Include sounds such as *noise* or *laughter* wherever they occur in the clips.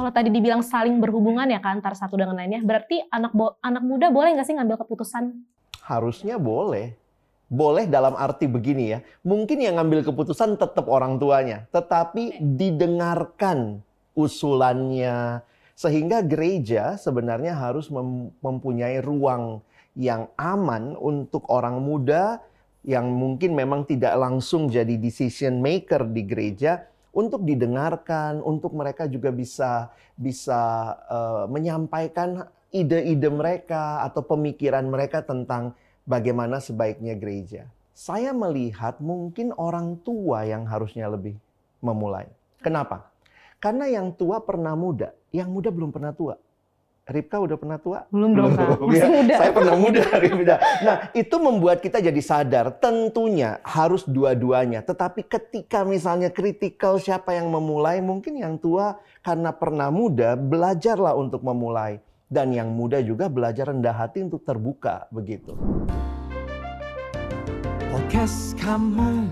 Kalau tadi dibilang saling berhubungan ya kan antara satu dengan lainnya, berarti anak anak muda boleh nggak sih ngambil keputusan? Harusnya boleh. Boleh dalam arti begini ya. Mungkin yang ngambil keputusan tetap orang tuanya, tetapi didengarkan usulannya sehingga gereja sebenarnya harus mempunyai ruang yang aman untuk orang muda yang mungkin memang tidak langsung jadi decision maker di gereja untuk didengarkan, untuk mereka juga bisa bisa uh, menyampaikan ide-ide mereka atau pemikiran mereka tentang bagaimana sebaiknya gereja. Saya melihat mungkin orang tua yang harusnya lebih memulai. Kenapa? Karena yang tua pernah muda, yang muda belum pernah tua. Ripka udah pernah tua? Belum dong, Kak. Masih ya, muda. Saya pernah muda, *laughs* Ripka. Nah, itu membuat kita jadi sadar, tentunya harus dua-duanya. Tetapi ketika misalnya kritikal siapa yang memulai, mungkin yang tua karena pernah muda, belajarlah untuk memulai. Dan yang muda juga belajar rendah hati untuk terbuka, begitu. Podcast kamu,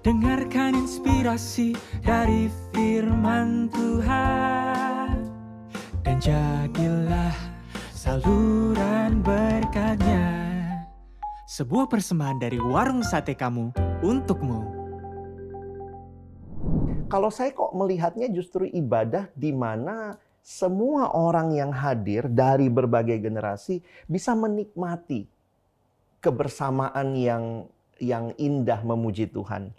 dengarkan inspirasi dari firman Tuhan jadilah saluran berkatnya. Sebuah persembahan dari warung sate kamu untukmu. Kalau saya kok melihatnya justru ibadah di mana semua orang yang hadir dari berbagai generasi bisa menikmati kebersamaan yang yang indah memuji Tuhan.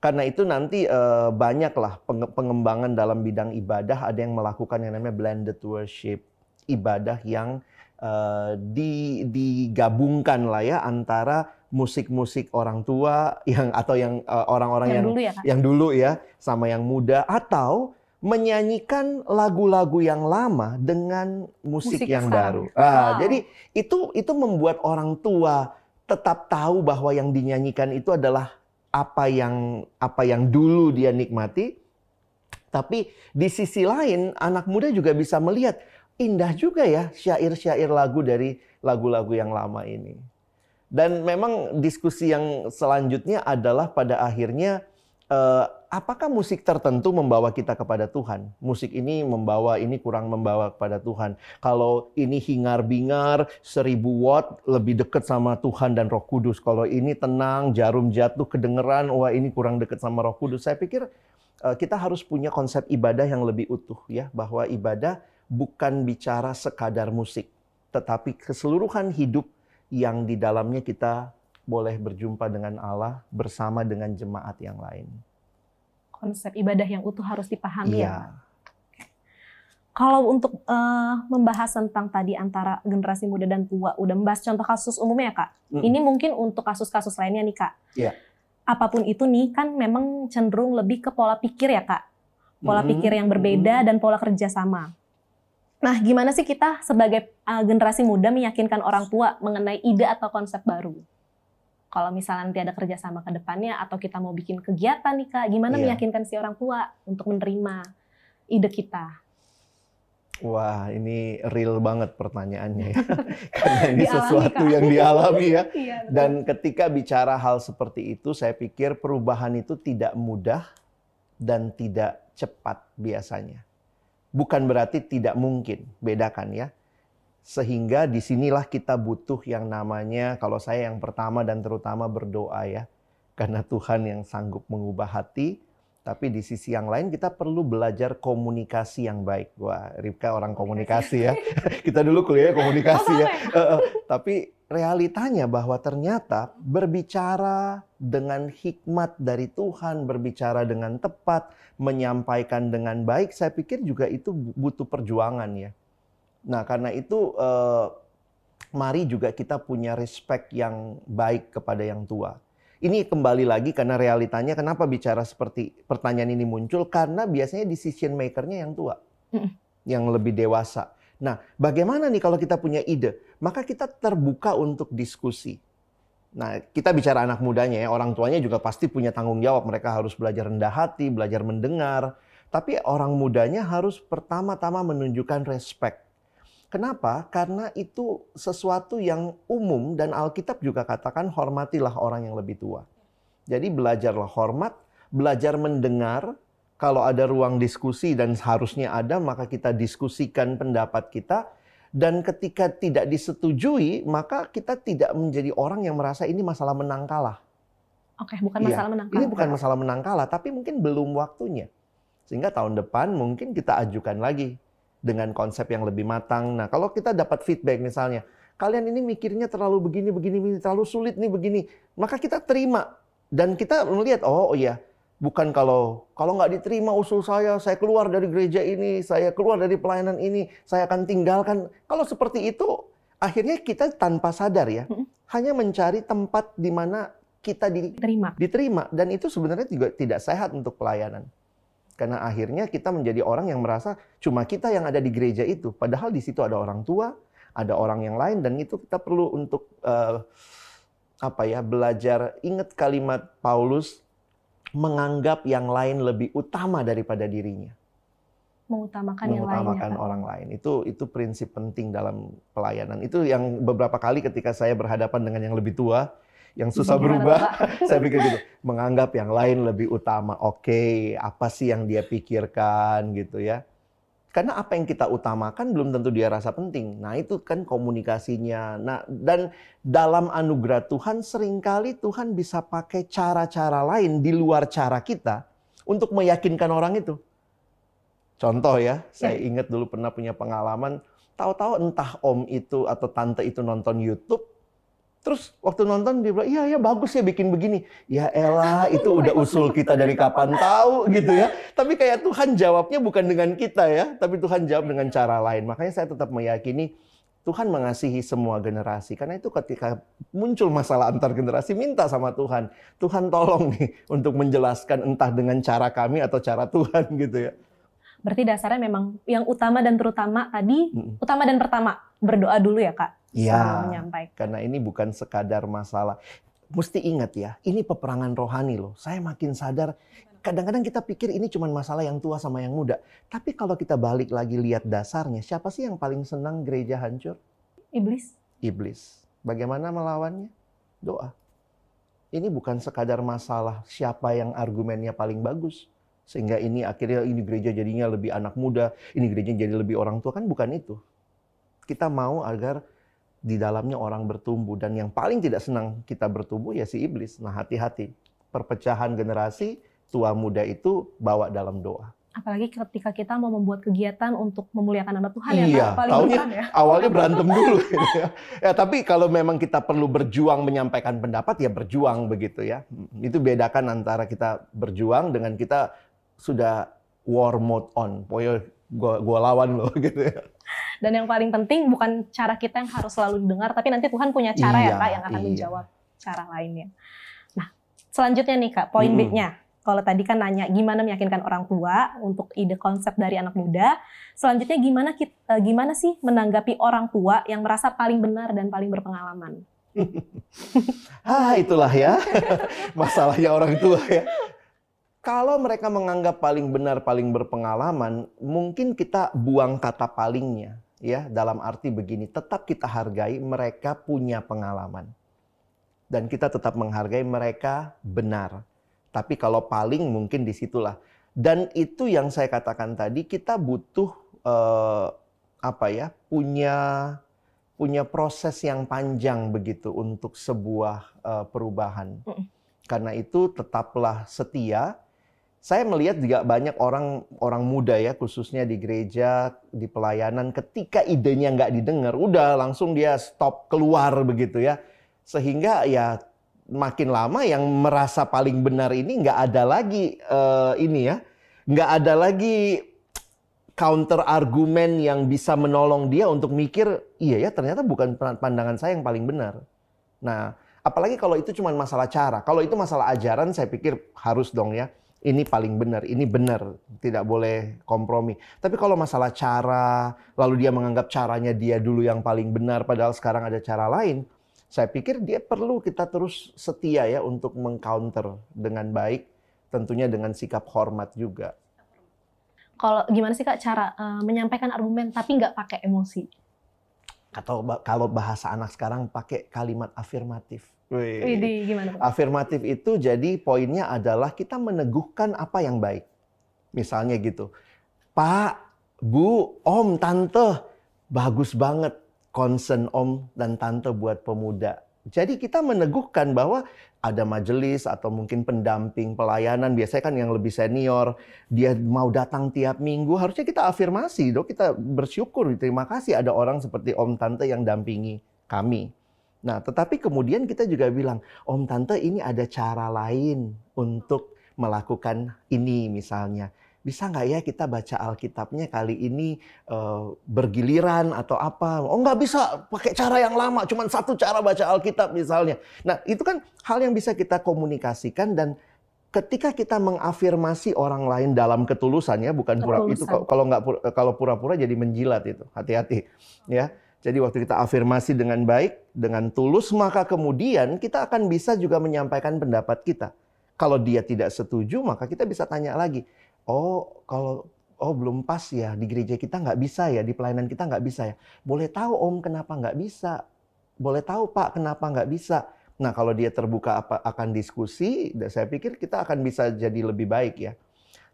Karena itu nanti uh, banyaklah pengembangan dalam bidang ibadah. Ada yang melakukan yang namanya blended worship, ibadah yang uh, di, digabungkan lah ya antara musik-musik orang tua yang atau yang uh, orang-orang yang, yang dulu ya, yang dulu ya sama yang muda atau menyanyikan lagu-lagu yang lama dengan musik, musik yang sekarang. baru. Ah, wow. Jadi itu itu membuat orang tua tetap tahu bahwa yang dinyanyikan itu adalah apa yang apa yang dulu dia nikmati tapi di sisi lain anak muda juga bisa melihat indah juga ya syair-syair lagu dari lagu-lagu yang lama ini. Dan memang diskusi yang selanjutnya adalah pada akhirnya uh, apakah musik tertentu membawa kita kepada Tuhan? Musik ini membawa, ini kurang membawa kepada Tuhan. Kalau ini hingar-bingar, seribu watt, lebih dekat sama Tuhan dan Roh Kudus. Kalau ini tenang, jarum jatuh, kedengeran, wah ini kurang dekat sama Roh Kudus. Saya pikir uh, kita harus punya konsep ibadah yang lebih utuh ya, bahwa ibadah bukan bicara sekadar musik, tetapi keseluruhan hidup yang di dalamnya kita boleh berjumpa dengan Allah bersama dengan jemaat yang lain. Konsep ibadah yang utuh harus dipahami ya. ya. Kalau untuk uh, membahas tentang tadi antara generasi muda dan tua, udah membahas contoh kasus umumnya ya kak. Mm. Ini mungkin untuk kasus-kasus lainnya nih kak. Yeah. Apa pun itu nih kan memang cenderung lebih ke pola pikir ya kak. Pola mm. pikir yang berbeda mm. dan pola kerja sama. Nah, gimana sih kita sebagai uh, generasi muda meyakinkan orang tua mengenai ide atau konsep baru? Kalau misalnya nanti ada kerjasama ke depannya atau kita mau bikin kegiatan nih kak, gimana yeah. meyakinkan si orang tua untuk menerima ide kita? Wah, ini real banget pertanyaannya ya. *laughs* *laughs* Karena ini dialami, sesuatu kak. yang dialami ya. *laughs* iya, Dan ketika bicara hal seperti itu, saya pikir perubahan itu tidak mudah dan tidak cepat biasanya. Bukan berarti tidak mungkin, bedakan ya. Sehingga di sinilah kita butuh yang namanya, kalau saya yang pertama dan terutama berdoa ya. Karena Tuhan yang sanggup mengubah hati, tapi di sisi yang lain kita perlu belajar komunikasi yang baik. Wah, Ripka orang komunikasi ya. *laughs* kita dulu kuliah komunikasi ya. tapi realitanya bahwa ternyata berbicara dengan hikmat dari Tuhan, berbicara dengan tepat, menyampaikan dengan baik, saya pikir juga itu butuh perjuangan ya. Nah, karena itu eh, mari juga kita punya respect yang baik kepada yang tua. Ini kembali lagi karena realitanya kenapa bicara seperti pertanyaan ini muncul karena biasanya decision makernya yang tua, yang lebih dewasa. Nah, bagaimana nih kalau kita punya ide? Maka kita terbuka untuk diskusi. Nah, kita bicara anak mudanya ya, orang tuanya juga pasti punya tanggung jawab. Mereka harus belajar rendah hati, belajar mendengar. Tapi orang mudanya harus pertama-tama menunjukkan respect Kenapa? Karena itu sesuatu yang umum dan Alkitab juga katakan hormatilah orang yang lebih tua. Jadi belajarlah hormat, belajar mendengar, Kalau ada ruang diskusi dan harusnya ada, maka kita diskusikan pendapat kita. Dan ketika tidak disetujui, maka kita tidak menjadi orang yang merasa ini masalah menang kalah. Oke, bukan masalah menang. Ini bukan masalah menang kalah, tapi mungkin belum waktunya. Sehingga tahun depan mungkin kita ajukan lagi dengan konsep yang lebih matang. Nah, kalau kita dapat feedback misalnya, kalian ini mikirnya terlalu begini, begini, begini, terlalu sulit nih begini, maka kita terima dan kita melihat, oh iya, bukan kalau kalau nggak diterima usul saya, saya keluar dari gereja ini, saya keluar dari pelayanan ini, saya akan tinggalkan. Kalau seperti itu, akhirnya kita tanpa sadar ya, hanya mencari tempat di mana kita di, Terima. diterima dan itu sebenarnya juga tidak sehat untuk pelayanan. Karena akhirnya kita menjadi orang yang merasa cuma kita yang ada di gereja itu, padahal di situ ada orang tua, ada orang yang lain dan itu kita perlu untuk eh, apa ya belajar ingat kalimat Paulus menganggap yang lain lebih utama daripada dirinya, Mengutamakan yang mengutamakan Kak. orang lain. Itu itu prinsip penting dalam pelayanan. Itu yang beberapa kali ketika saya berhadapan dengan yang lebih tua, yang susah berubah, *laughs* saya pikir gitu, menganggap yang lain lebih utama. Oke, apa sih yang dia pikirkan gitu ya? Karena apa yang kita utamakan belum tentu dia rasa penting. Nah, itu kan komunikasinya. Nah, dan dalam anugerah Tuhan sering kali Tuhan bisa pakai cara-cara lain di luar cara kita untuk meyakinkan orang itu. Contoh ya, saya ingat dulu pernah punya pengalaman, tahu-tahu entah om itu atau tante itu nonton YouTube, Terus waktu nonton dia bilang, iya ya bagus ya bikin begini. Ya elah itu udah usul kita dari kapan tahu gitu ya. Tapi kayak Tuhan jawabnya bukan dengan kita ya, tapi Tuhan jawab dengan cara lain. Makanya saya tetap meyakini Tuhan mengasihi semua generasi. Karena itu ketika muncul masalah antar generasi, minta sama Tuhan. Tuhan tolong nih untuk menjelaskan entah dengan cara kami atau cara Tuhan *laughs* gitu ya. Berarti dasarnya memang yang utama dan terutama tadi, Mm-mm. utama dan pertama berdoa dulu ya kak. Iya. Menyampaikan. Karena ini bukan sekadar masalah. Mesti ingat ya, ini peperangan rohani loh. Saya makin sadar, kadang-kadang kita pikir ini cuma masalah yang tua sama yang muda. Tapi kalau kita balik lagi lihat dasarnya, siapa sih yang paling senang gereja hancur? Iblis. Iblis. Bagaimana melawannya? Doa. Ini bukan sekadar masalah siapa yang argumennya paling bagus. Sehingga ini akhirnya ini gereja jadinya lebih anak muda, ini gereja jadi lebih orang tua. Kan bukan itu. Kita mau agar di dalamnya orang bertumbuh. Dan yang paling tidak senang kita bertumbuh ya si iblis. Nah hati-hati. Perpecahan generasi, tua muda itu bawa dalam doa. Apalagi ketika kita mau membuat kegiatan untuk memuliakan nama Tuhan ya Iya, kak. Paling taunya depan ya. awalnya berantem dulu. gitu *laughs* ya. ya, tapi kalau memang kita perlu berjuang menyampaikan pendapat, ya berjuang begitu ya. Itu bedakan antara kita berjuang dengan kita sudah war mode on. Pokoknya gua, gua lawan loh *laughs* gitu ya. Dan yang paling penting bukan cara kita yang harus selalu didengar, tapi nanti Tuhan punya cara Iya, ya kak yang akan iya. menjawab cara lainnya. Nah, selanjutnya nih kak, poin Mm-mm. B-nya. Kalau tadi kan nanya gimana meyakinkan orang tua untuk ide konsep dari anak muda, selanjutnya gimana kita, gimana sih menanggapi orang tua yang merasa paling benar dan paling berpengalaman? *laughs* Ah, itulah ya. *laughs* Masalahnya orang tua ya. Kalau mereka menganggap paling benar, paling berpengalaman, mungkin kita buang kata palingnya. Ya, dalam arti begini, tetap kita hargai mereka punya pengalaman. Dan kita tetap menghargai mereka benar. Tapi kalau paling mungkin di situlah. Dan itu yang saya katakan tadi, kita butuh eh, apa ya, punya punya proses yang panjang begitu untuk sebuah eh, perubahan. Karena itu tetaplah setia. Saya melihat juga banyak orang orang muda ya, khususnya di gereja, di pelayanan, ketika idenya nggak didengar, udah langsung dia stop keluar begitu ya. Sehingga ya makin lama yang merasa paling benar ini nggak ada lagi eh, ini ya, nggak ada lagi counter argumen yang bisa menolong dia untuk mikir, iya ya ternyata bukan pandangan saya yang paling benar. Nah, apalagi kalau itu cuma masalah cara. Kalau itu masalah ajaran, saya pikir harus dong ya. Ini paling benar, ini benar, tidak boleh kompromi. Tapi kalau masalah cara, lalu dia menganggap caranya dia dulu yang paling benar, padahal sekarang ada cara lain, saya pikir dia perlu kita terus setia ya untuk mengcounter dengan baik, tentunya dengan sikap hormat juga. Kalau gimana sih kak cara eh, menyampaikan argumen tapi nggak pakai emosi? Atau kalau bahasa anak sekarang pakai kalimat afirmatif. Wih. Widih, gimana? Afirmatif itu jadi poinnya adalah kita meneguhkan apa yang baik. Misalnya gitu. Pak, Bu, Om, Tante, bagus banget concern Om dan Tante buat pemuda. Jadi kita meneguhkan bahwa ada majelis atau mungkin pendamping pelayanan biasanya kan yang lebih senior dia mau datang tiap minggu harusnya kita afirmasi dong kita bersyukur terima kasih ada orang seperti om tante yang dampingi kami. Nah tetapi kemudian kita juga bilang om tante ini ada cara lain untuk melakukan ini misalnya bisa nggak ya kita baca Alkitabnya kali ini uh, bergiliran atau apa? Oh nggak bisa pakai cara yang lama, cuma satu cara baca Alkitab misalnya. Nah itu kan hal yang bisa kita komunikasikan dan ketika kita mengafirmasi orang lain dalam ketulusannya bukan pura itu kalau nggak kalau pura-pura jadi menjilat itu hati-hati ya. Jadi waktu kita afirmasi dengan baik, dengan tulus, maka kemudian kita akan bisa juga menyampaikan pendapat kita. Kalau dia tidak setuju, maka kita bisa tanya lagi oh kalau oh belum pas ya di gereja kita nggak bisa ya di pelayanan kita nggak bisa ya. Boleh tahu om kenapa nggak bisa? Boleh tahu pak kenapa nggak bisa? Nah kalau dia terbuka apa akan diskusi saya pikir kita akan bisa jadi lebih baik ya.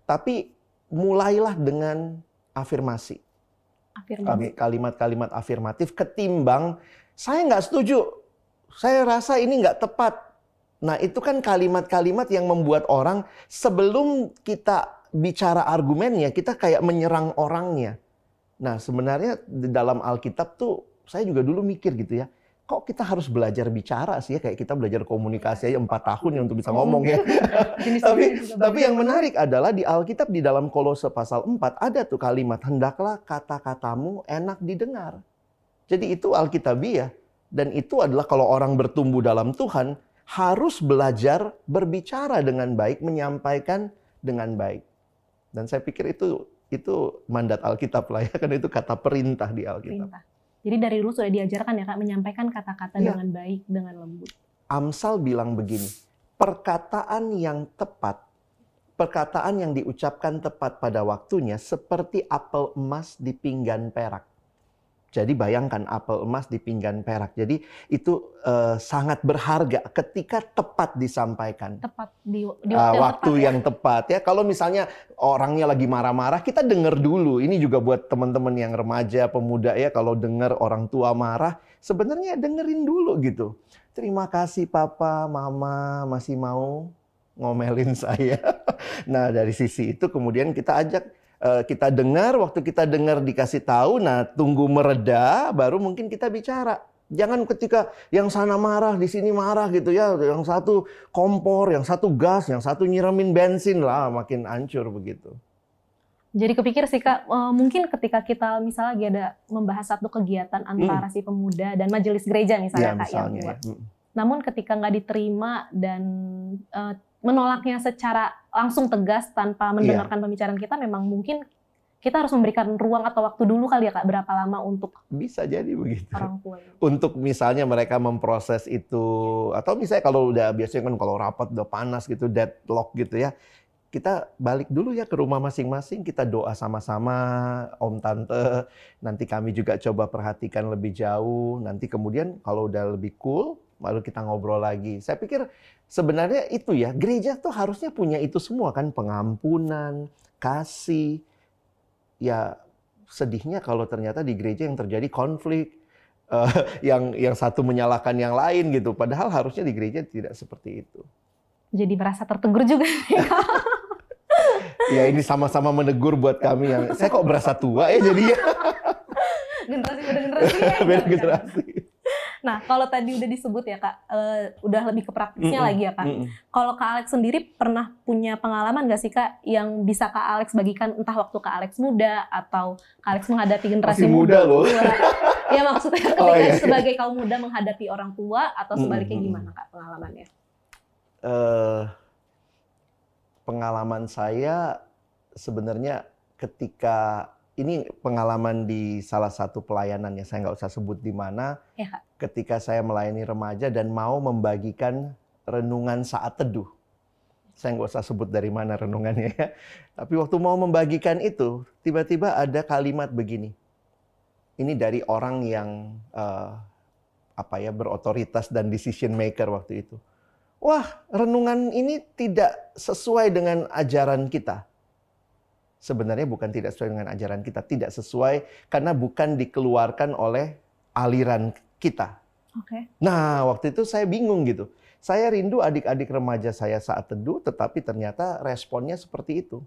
Tapi mulailah dengan afirmasi. Kalimat-kalimat afirmatif ketimbang saya nggak setuju. Saya rasa ini nggak tepat. Nah itu kan kalimat-kalimat yang membuat orang sebelum kita bicara argumennya, kita kayak menyerang orangnya. Nah, sebenarnya di dalam Alkitab tuh saya juga dulu mikir gitu ya. Kok kita harus belajar bicara sih ya kayak kita belajar komunikasi aja empat tahun ya untuk bisa ngomong ya. *laughs* tapi tapi yang menarik adalah di Alkitab di dalam Kolose pasal 4 ada tuh kalimat hendaklah kata-katamu enak didengar. Jadi itu Alkitabiah dan itu adalah kalau orang bertumbuh dalam Tuhan harus belajar berbicara dengan baik, menyampaikan dengan baik. Dan saya pikir itu itu mandat Alkitab lah ya, karena itu kata perintah di Alkitab. Perintah. Jadi dari dulu sudah diajarkan ya Kak, menyampaikan kata-kata ya. dengan baik, dengan lembut. Amsal bilang begini, perkataan yang tepat, perkataan yang diucapkan tepat pada waktunya seperti apel emas di pinggan perak. Jadi bayangkan apel emas di pinggan perak. Jadi itu uh, sangat berharga ketika tepat disampaikan. Tepat di, di waktu, uh, waktu yang, tepat, ya. yang tepat ya. Kalau misalnya orangnya lagi marah-marah, kita dengar dulu. Ini juga buat teman-teman yang remaja, pemuda ya. Kalau dengar orang tua marah, sebenarnya dengerin dulu gitu. Terima kasih papa, mama masih mau ngomelin *laughs* saya. nah dari sisi itu kemudian kita ajak Eh, kita dengar, waktu kita dengar dikasih tahu, nah tunggu mereda, baru mungkin kita bicara. Jangan ketika yang sana marah, di sini marah gitu ya. Yang satu kompor, yang satu gas, yang satu nyiramin bensin lah, makin hancur begitu. Jadi kepikir sih kak, eh, mungkin ketika kita misalnya lagi ada membahas satu kegiatan antara hmm. si pemuda dan majelis gereja misalnya ya, kak misalnya, yang buat. Ya. Hmm. Namun ketika nggak diterima dan uh, menolaknya secara langsung tegas tanpa iya. mendengarkan iya. pembicaraan kita memang mungkin kita harus memberikan ruang atau waktu dulu kali ya kak berapa lama untuk bisa jadi begitu orang tua untuk misalnya mereka memproses itu atau misalnya kalau udah biasanya kan kalau rapat udah panas gitu deadlock gitu ya kita balik dulu ya ke rumah masing-masing kita doa sama-sama om tante nanti kami juga coba perhatikan lebih jauh nanti kemudian kalau udah lebih cool baru kita ngobrol lagi. Saya pikir sebenarnya itu ya, gereja tuh harusnya punya itu semua kan, pengampunan, kasih. Ya sedihnya kalau ternyata di gereja yang terjadi konflik, uh, *laughs* yang yang satu menyalahkan yang lain gitu. Padahal harusnya di gereja tidak seperti itu. Jadi merasa tertegur juga. ya ini sama-sama menegur buat kami yang saya kok berasa tua ya jadinya. *laughs* generasi beda generasi. Ya, *laughs* beda generasi. Nah, kalau tadi udah disebut ya kak, uh, udah lebih ke praktisnya mm -mm. lagi ya kak. Mm -mm. Kalau kak Alex sendiri pernah punya pengalaman gak sih kak yang bisa kak Alex bagikan entah waktu kak Alex muda atau kak Alex menghadapi generasi Masih muda, muda loh. ya maksudnya *laughs* ketika oh, iya, iya. sebagai kaum muda menghadapi orang tua atau sebaliknya mm -hmm. gimana kak pengalamannya? Uh, pengalaman saya sebenarnya ketika ini pengalaman di salah satu pelayanan ya saya nggak usah sebut di mana ya, ketika saya melayani remaja dan mau membagikan renungan saat teduh. Saya nggak usah sebut dari mana renungannya ya. Tapi waktu mau membagikan itu tiba-tiba ada kalimat begini. Ini dari orang yang uh, apa ya berotoritas dan decision maker waktu itu. Wah renungan ini tidak sesuai dengan ajaran kita. Sebenarnya bukan tidak sesuai dengan ajaran kita, tidak sesuai karena bukan dikeluarkan oleh aliran kita. Oke. Nah, waktu itu saya bingung gitu. Saya rindu adik-adik remaja saya saat teduh, tetapi ternyata responnya seperti itu.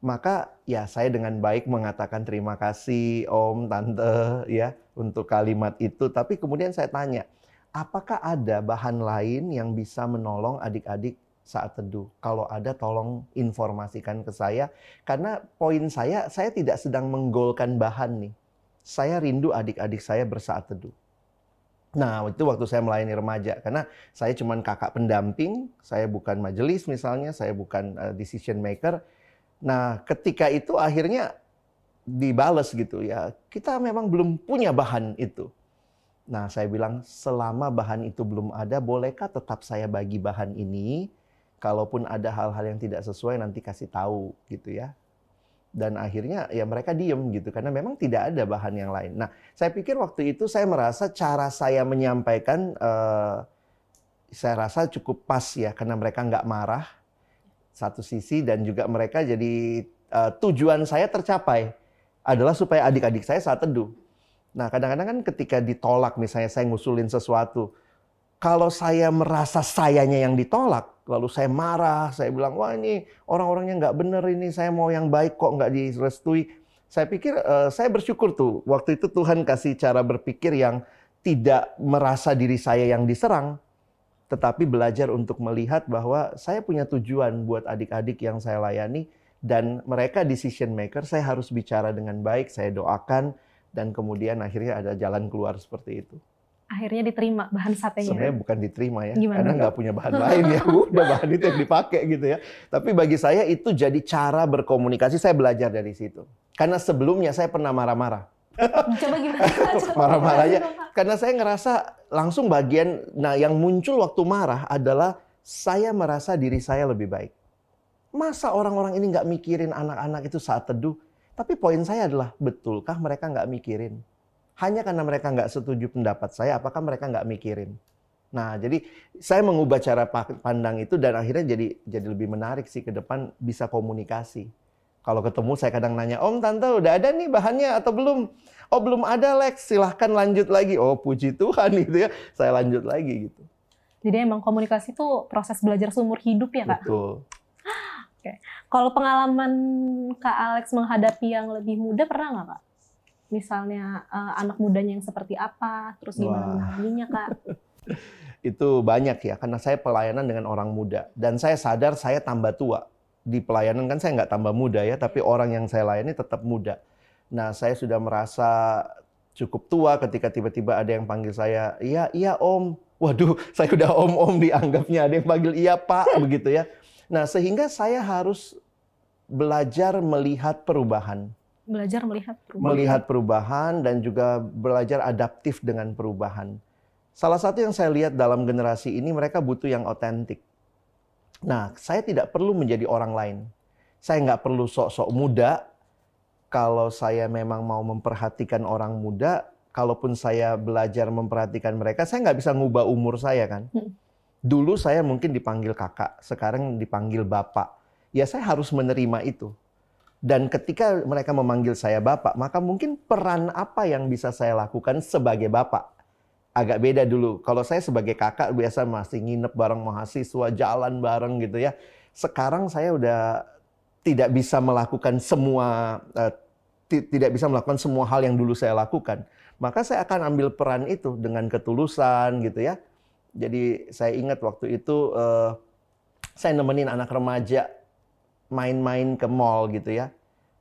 Maka ya saya dengan baik mengatakan terima kasih Om, Tante ya untuk kalimat itu. Tapi kemudian saya tanya, apakah ada bahan lain yang bisa menolong adik-adik saat teduh? Kalau ada tolong informasikan ke saya. Karena poin saya, saya tidak sedang menggolkan bahan nih. Saya rindu adik-adik saya bersaat teduh. Nah, itu waktu saya melayani remaja. Karena saya cuma kakak pendamping, saya bukan majelis misalnya, saya bukan uh, decision maker. Nah, ketika itu akhirnya dibales gitu ya. Kita memang belum punya bahan itu. Nah, saya bilang selama bahan itu belum ada, bolehkah tetap saya bagi bahan ini? Kalaupun ada hal-hal yang tidak sesuai nanti kasih tahu gitu ya. Dan akhirnya ya mereka diem gitu karena memang tidak ada bahan yang lain. Nah, saya pikir waktu itu saya merasa cara saya menyampaikan uh, saya rasa cukup pas ya karena mereka nggak marah satu sisi dan juga mereka jadi uh, tujuan saya tercapai adalah supaya adik-adik saya saat teduh. Nah, kadang-kadang kan ketika ditolak misalnya saya ngusulin sesuatu, kalau saya merasa sayanya yang ditolak, lalu saya marah, saya bilang, wah ini orang-orangnya nggak bener ini, saya mau yang baik kok nggak direstui. Saya pikir, uh, saya bersyukur tuh, waktu itu Tuhan kasih cara berpikir yang tidak merasa diri saya yang diserang, tetapi belajar untuk melihat bahwa saya punya tujuan buat adik-adik yang saya layani, dan mereka decision maker, saya harus bicara dengan baik, saya doakan, dan kemudian akhirnya ada jalan keluar seperti itu akhirnya diterima bahan satenya. Sebenarnya bukan diterima ya, Gimana? karena nggak punya bahan lain ya, udah bahan itu yang dipakai gitu ya. Tapi bagi saya itu jadi cara berkomunikasi, saya belajar dari situ. Karena sebelumnya saya pernah marah-marah. Coba gimana? *laughs* Marah-marahnya, karena saya ngerasa langsung bagian, nah yang muncul waktu marah adalah saya merasa diri saya lebih baik. Masa orang-orang ini nggak mikirin anak-anak itu saat teduh? Tapi poin saya adalah, betulkah mereka nggak mikirin? Hanya karena mereka nggak setuju pendapat saya, apakah mereka nggak mikirin? Nah, jadi saya mengubah cara pandang itu dan akhirnya jadi jadi lebih menarik sih ke depan bisa komunikasi. Kalau ketemu saya kadang nanya, Om, Tante udah ada nih bahannya atau belum? Oh belum ada Lex, silahkan lanjut lagi. Oh puji Tuhan *laughs* gitu ya, saya lanjut lagi gitu. Jadi emang komunikasi itu proses belajar seumur hidup ya kak? Betul. *gasps* Kalau pengalaman Kak Alex menghadapi yang lebih muda pernah nggak Kak? Misalnya eh, anak mudanya yang seperti apa, terus gimana Wah. menanganinya Kak? *laughs* Itu banyak ya, karena saya pelayanan dengan orang muda. Dan saya sadar saya tambah tua. Di pelayanan kan saya nggak tambah muda ya, tapi orang yang saya layani tetap muda. Nah, saya sudah merasa cukup tua ketika tiba-tiba ada yang panggil saya, iya, iya om. Waduh, *laughs* saya udah om-om dianggapnya. Ada yang panggil iya pak, *laughs* begitu ya. Nah, sehingga saya harus belajar melihat perubahan. Belajar melihat perubahan. Melihat perubahan dan juga belajar adaptif dengan perubahan. Salah satu yang saya lihat dalam generasi ini, mereka butuh yang otentik. Nah, saya tidak perlu menjadi orang lain. Saya nggak perlu sok-sok muda. Kalau saya memang mau memperhatikan orang muda, kalaupun saya belajar memperhatikan mereka, saya nggak bisa ngubah umur saya kan. Hmm. Dulu saya mungkin dipanggil kakak, sekarang dipanggil bapak. Ya saya harus menerima itu. Dan ketika mereka memanggil saya bapak, maka mungkin peran apa yang bisa saya lakukan sebagai bapak? Agak beda dulu. Kalau saya sebagai kakak biasa masih nginep bareng mahasiswa, jalan bareng gitu ya. Sekarang saya udah tidak bisa melakukan semua eh, ti- tidak bisa melakukan semua hal yang dulu saya lakukan. Maka saya akan ambil peran itu dengan ketulusan gitu ya. Jadi saya ingat waktu itu eh, saya nemenin anak remaja main-main ke mall gitu ya.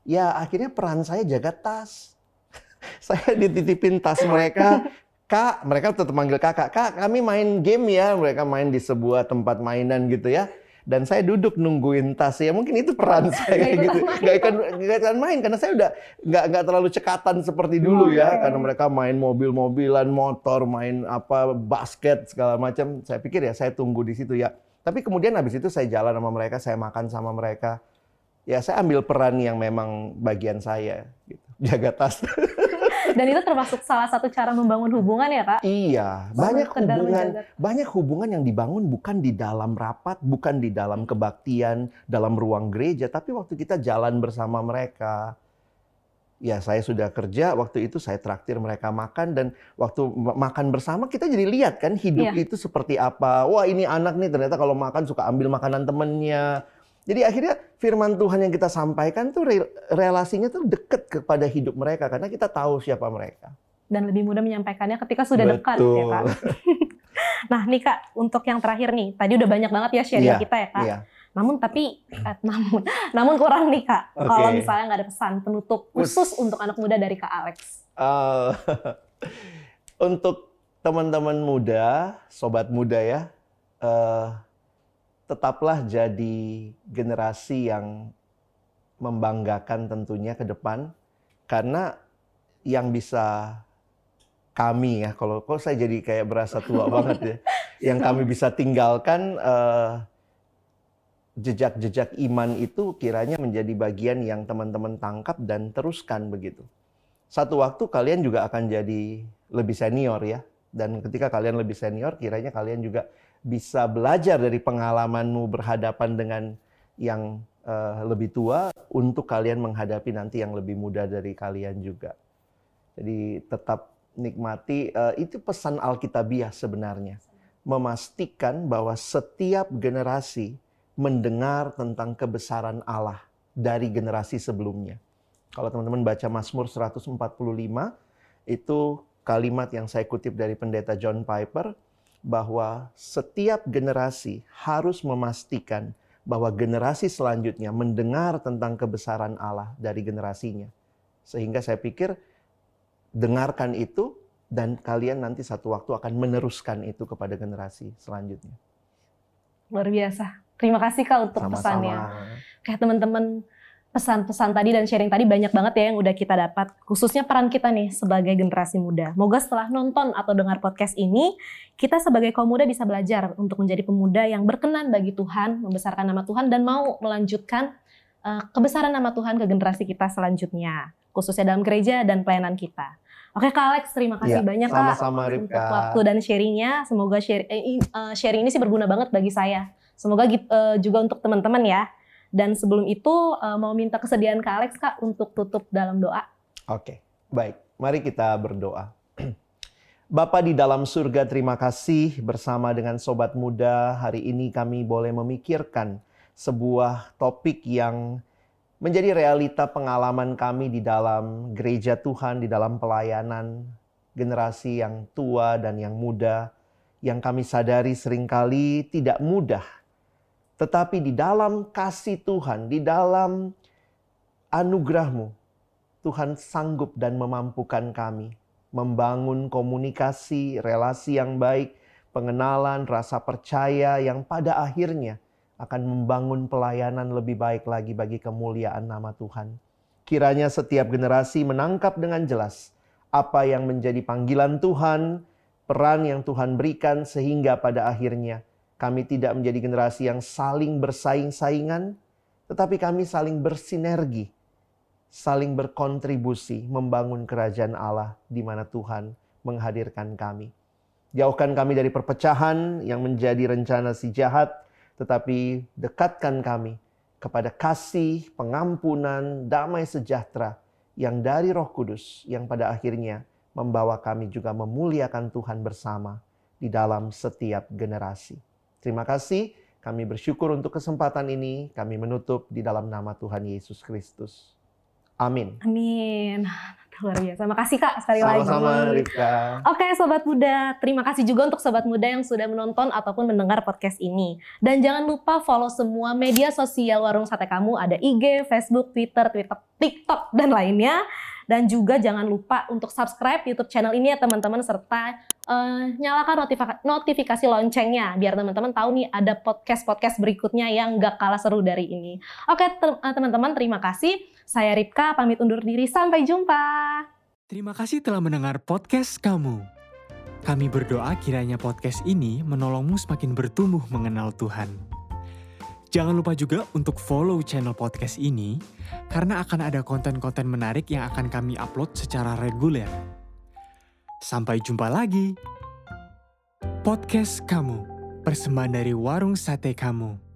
Ya akhirnya peran saya jaga tas. *laughs* saya dititipin tas mereka. Kak, mereka tetap manggil kakak. Kak, kami main game ya. Mereka main di sebuah tempat mainan gitu ya. Dan saya duduk nungguin tas ya. Mungkin itu peran *laughs* saya gitu. Gak ikut, nggak ikutan main karena saya udah nggak nggak terlalu cekatan seperti dulu ya. Karena mereka main mobil-mobilan, motor, main apa basket segala macam. Saya pikir ya saya tunggu di situ ya. Tapi kemudian habis itu saya jalan sama mereka, saya makan sama mereka. Ya saya ambil peran yang memang bagian saya gitu. *laughs* Jaga tas. Dan itu termasuk salah satu cara membangun hubungan ya kak? Iya, banyak hubungan banyak hubungan yang dibangun bukan di dalam rapat, bukan di dalam kebaktian, dalam ruang gereja, tapi waktu kita jalan bersama mereka. Ya, saya sudah kerja, waktu itu saya traktir mereka makan dan waktu ma- makan bersama kita jadi lihat kan hidup Iya. itu seperti apa. Wah, ini anak nih ternyata kalau makan suka ambil makanan temennya. Jadi akhirnya firman Tuhan yang kita sampaikan tuh re- relasinya tuh deket kepada hidup mereka karena kita tahu siapa mereka. Dan lebih mudah menyampaikannya ketika sudah dekat ya kak. *laughs* Nah nih kak, untuk yang terakhir nih, tadi udah banyak banget ya sharing Iya, kita ya kak. Iya. Namun tapi, eh, *laughs* namun, namun kurang nih kak. Oke. Kalau misalnya nggak ada pesan penutup khusus Us. untuk anak muda dari kak Alex. Eh, *laughs* untuk teman-teman muda, sobat muda ya, eh, tetaplah jadi generasi yang membanggakan tentunya ke depan, karena yang bisa kami ya, kalau kok saya jadi kayak berasa tua *laughs* banget ya, yang kami bisa tinggalkan eh, jejak-jejak iman itu kiranya menjadi bagian yang teman-teman tangkap dan teruskan begitu satu waktu kalian juga akan jadi lebih senior ya. Dan ketika kalian lebih senior, kiranya kalian juga bisa belajar dari pengalamanmu berhadapan dengan yang eh, lebih tua untuk kalian menghadapi nanti yang lebih muda dari kalian juga. Jadi tetap nikmati eh, itu pesan Alkitabiah sebenarnya. Memastikan bahwa setiap generasi mendengar tentang kebesaran Allah dari generasi sebelumnya. Kalau teman-teman baca Mazmur 145, itu kalimat yang saya kutip dari pendeta John Piper, bahwa setiap generasi harus memastikan bahwa generasi selanjutnya mendengar tentang kebesaran Allah dari generasinya. Sehingga saya pikir dengarkan itu dan kalian nanti satu waktu akan meneruskan itu kepada generasi selanjutnya. Luar biasa. Terima kasih kak untuk pesannya. Sama-sama. Kayak teman-teman pesan-pesan tadi dan sharing tadi banyak banget ya yang udah kita dapat. Khususnya peran kita nih sebagai generasi muda. Moga setelah nonton atau dengar podcast ini, kita sebagai kaum muda bisa belajar untuk menjadi pemuda yang berkenan bagi Tuhan, membesarkan nama Tuhan dan mau melanjutkan eh, kebesaran nama Tuhan ke generasi kita selanjutnya. Khususnya dalam gereja dan pelayanan kita. Oke Kak Alex, terima kasih Iya, banyak Kak sama-sama, untuk Ripka. waktu dan sharingnya. Semoga share, eh, eh, sharing ini sih berguna banget bagi saya. Semoga eh, juga untuk teman-teman ya. Dan sebelum itu eh, mau minta kesediaan Kak Alex Kak untuk tutup dalam doa. Oke, baik. Mari kita berdoa. *clears throat* Bapa di dalam surga, terima kasih bersama dengan sobat muda. Hari ini kami boleh memikirkan sebuah topik yang menjadi realita pengalaman kami di dalam gereja Tuhan, di dalam pelayanan generasi yang tua dan yang muda, yang kami sadari sering kali tidak mudah. Tetapi di dalam kasih Tuhan, di dalam anugerahmu, Tuhan sanggup dan memampukan kami membangun komunikasi, relasi yang baik, pengenalan, rasa percaya yang pada akhirnya akan membangun pelayanan lebih baik lagi bagi kemuliaan nama Tuhan. Kiranya setiap generasi menangkap dengan jelas apa yang menjadi panggilan Tuhan, peran yang Tuhan berikan sehingga pada akhirnya kami tidak menjadi generasi yang saling bersaing-saingan, tetapi kami saling bersinergi saling berkontribusi membangun kerajaan Allah di mana Tuhan menghadirkan kami. Jauhkan kami dari perpecahan yang menjadi rencana si jahat, tetapi dekatkan kami kepada kasih, pengampunan, damai sejahtera yang dari Roh Kudus yang pada akhirnya membawa kami juga memuliakan Tuhan bersama di dalam setiap generasi. Terima kasih, kami bersyukur untuk kesempatan ini. Kami menutup di dalam nama Tuhan Yesus Kristus. Amin. Amin. Luar biasa. Makasih Kak sekali lagi. Sama-sama Rifka. Oke Sobat Muda, terima kasih juga untuk Sobat Muda yang sudah menonton ataupun mendengar podcast ini. Dan jangan lupa follow semua media sosial Warung Sate Kamu, ada IG, Facebook, Twitter, Twitter, TikTok, dan lainnya. Dan juga jangan lupa untuk subscribe YouTube channel ini ya teman-teman, serta eh, nyalakan notifikasi, loncengnya, biar teman-teman tahu nih ada podcast-podcast berikutnya yang gak kalah seru dari ini. Oke eh, teman-teman, terima kasih. Saya Ripka, pamit undur diri. Sampai jumpa. Terima kasih telah mendengar podcast kamu. Kami berdoa kiranya podcast ini menolongmu semakin bertumbuh mengenal Tuhan. Jangan lupa juga untuk follow channel podcast ini karena akan ada konten-konten menarik yang akan kami upload secara reguler. Sampai jumpa lagi. Podcast kamu, persembahan dari warung sate kamu.